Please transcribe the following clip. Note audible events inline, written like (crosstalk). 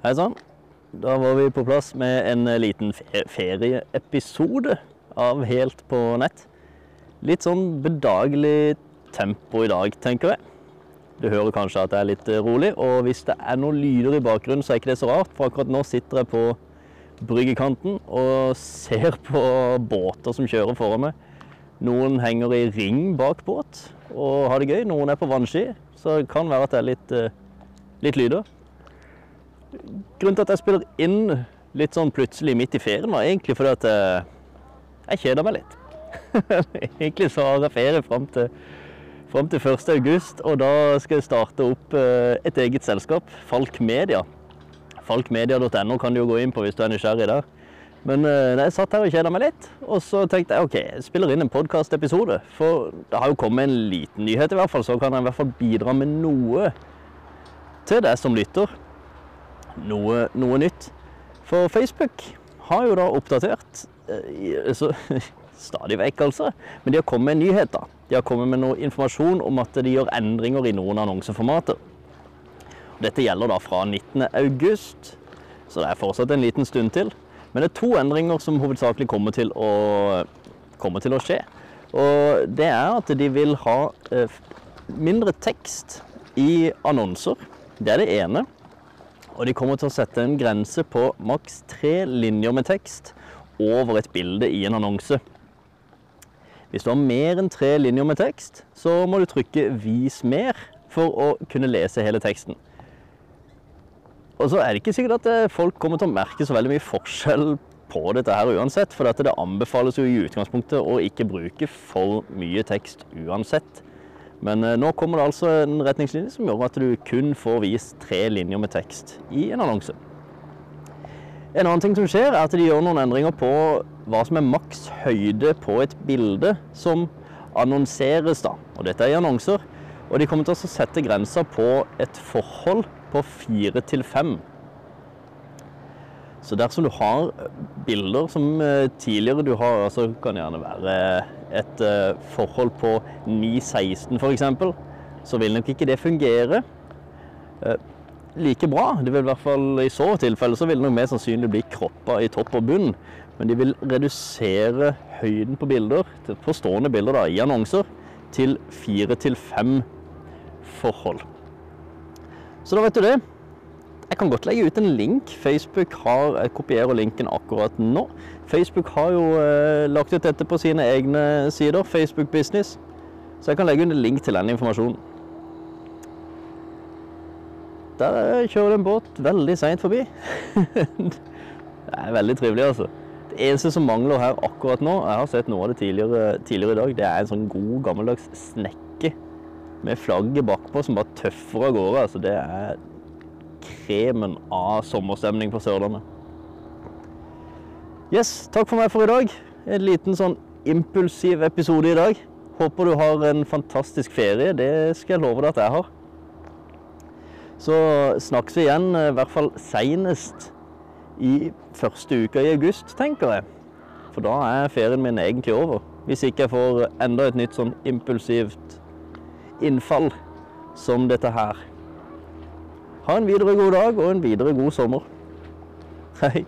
Hei sann. Da var vi på plass med en liten ferieepisode av Helt på nett. Litt sånn bedagelig tempo i dag, tenker jeg. Du hører kanskje at det er litt eh, rolig, og hvis det er noen lyder i bakgrunnen, så er ikke det så rart, for akkurat nå sitter jeg på bryggekanten og ser på båter som kjører foran meg. Noen henger i ring bak båt og har det gøy, noen er på vannski, så det kan være at det er litt, eh, litt lyder. Grunnen til at jeg spiller inn litt sånn plutselig midt i ferien, var egentlig fordi at eh, jeg kjeder meg litt. (laughs) egentlig så har jeg ferie fram til, fram til 1. august, og da skal jeg starte opp eh, et eget selskap, Falk Media. Falkmedia.no kan du jo gå inn på hvis du er nysgjerrig der. Men eh, jeg satt her og kjeda meg litt, og så tenkte jeg ok, jeg spiller inn en podkastepisode. For det har jo kommet en liten nyhet, i hvert fall, så kan jeg i hvert fall bidra med noe til deg som lytter noe, noe nytt. For Facebook har jo da oppdatert eh, så, (laughs) stadig vekk, altså. Men de har kommet med nyheter. De har kommet med noe informasjon om at de gjør endringer i noen annonseformater. Dette gjelder da fra 19. august, så det er fortsatt en liten stund til. Men det er to endringer som hovedsakelig kommer til å, kommer til å skje. Og det er at de vil ha eh, mindre tekst i annonser. Det er det ene. Og de kommer til å sette en grense på maks tre linjer med tekst over et bilde i en annonse. Hvis du har mer enn tre linjer med tekst, så må du trykke 'vis mer' for å kunne lese hele teksten. Og så er det ikke sikkert at eh, folk kommer til å merke så veldig mye forskjell på dette her uansett, for det anbefales jo i utgangspunktet å ikke bruke for mye tekst uansett. Men eh, nå kommer det altså en retningslinje som gjør at du kun får vist tre linjer med tekst i en annonse. En annen ting som skjer, er at de gjør noen endringer på hva som er maks høyde på et bilde som annonseres. da. Og dette er i annonser. Og de kommer til å sette grensa på et forhold på fire til fem. Så dersom du har bilder som eh, tidligere du har, altså kan det gjerne være et eh, forhold på 9-16 f.eks., så vil nok ikke det fungere eh, like bra. Det vil i hvert fall I så tilfelle så vil det nok mer sannsynlig bli kroppa i topp og bunn. Men de vil redusere høyden på bilder, på stående bilder da, i annonser, til fire til fem forhold. Så da vet du det. Jeg kan godt legge ut en link. Facebook har, Jeg kopierer linken akkurat nå. Facebook har jo eh, lagt ut dette på sine egne sider, Facebook Business. Så jeg kan legge ut en link til den informasjonen. Der eh, kjører det en båt veldig seint forbi. (laughs) det er veldig trivelig, altså. Det eneste som mangler her akkurat nå, jeg har sett noe av det tidligere, tidligere i dag, det er en sånn god gammeldags snekke med flagget bakpå som bare tøffer av gårde. Altså, det er kremen av sommerstemning på Sørlandet. Yes, takk for meg for i dag. En liten sånn impulsiv episode i dag. Håper du har en fantastisk ferie. Det skal jeg love deg at jeg har. Så snakkes vi igjen, eh, i hvert fall seinest i første uka i august, tenker jeg. For da er ferien min egentlig over. Hvis ikke jeg får enda et nytt sånn impulsivt innfall som dette her. Ha en videre god dag og en videre god sommer. Hei.